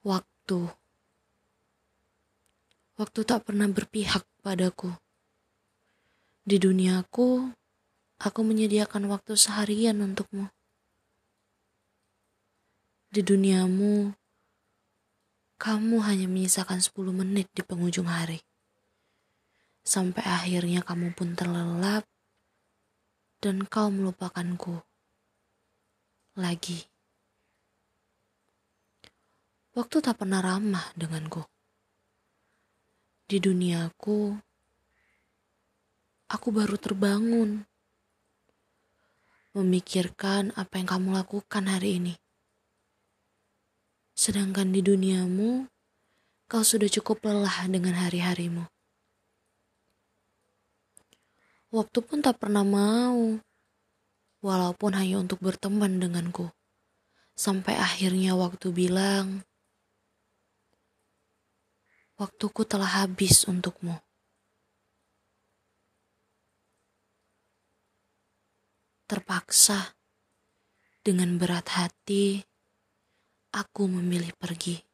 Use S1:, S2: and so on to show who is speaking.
S1: Waktu. Waktu tak pernah berpihak padaku. Di duniaku, aku menyediakan waktu seharian untukmu. Di duniamu, kamu hanya menyisakan 10 menit di penghujung hari. Sampai akhirnya kamu pun terlelap dan kau melupakanku. Lagi. Waktu tak pernah ramah denganku. Di duniaku, aku baru terbangun. Memikirkan apa yang kamu lakukan hari ini. Sedangkan di duniamu, kau sudah cukup lelah dengan hari-harimu. Waktu pun tak pernah mau, walaupun hanya untuk berteman denganku. Sampai akhirnya waktu bilang, waktuku telah habis untukmu. Terpaksa, dengan berat hati, aku memilih pergi.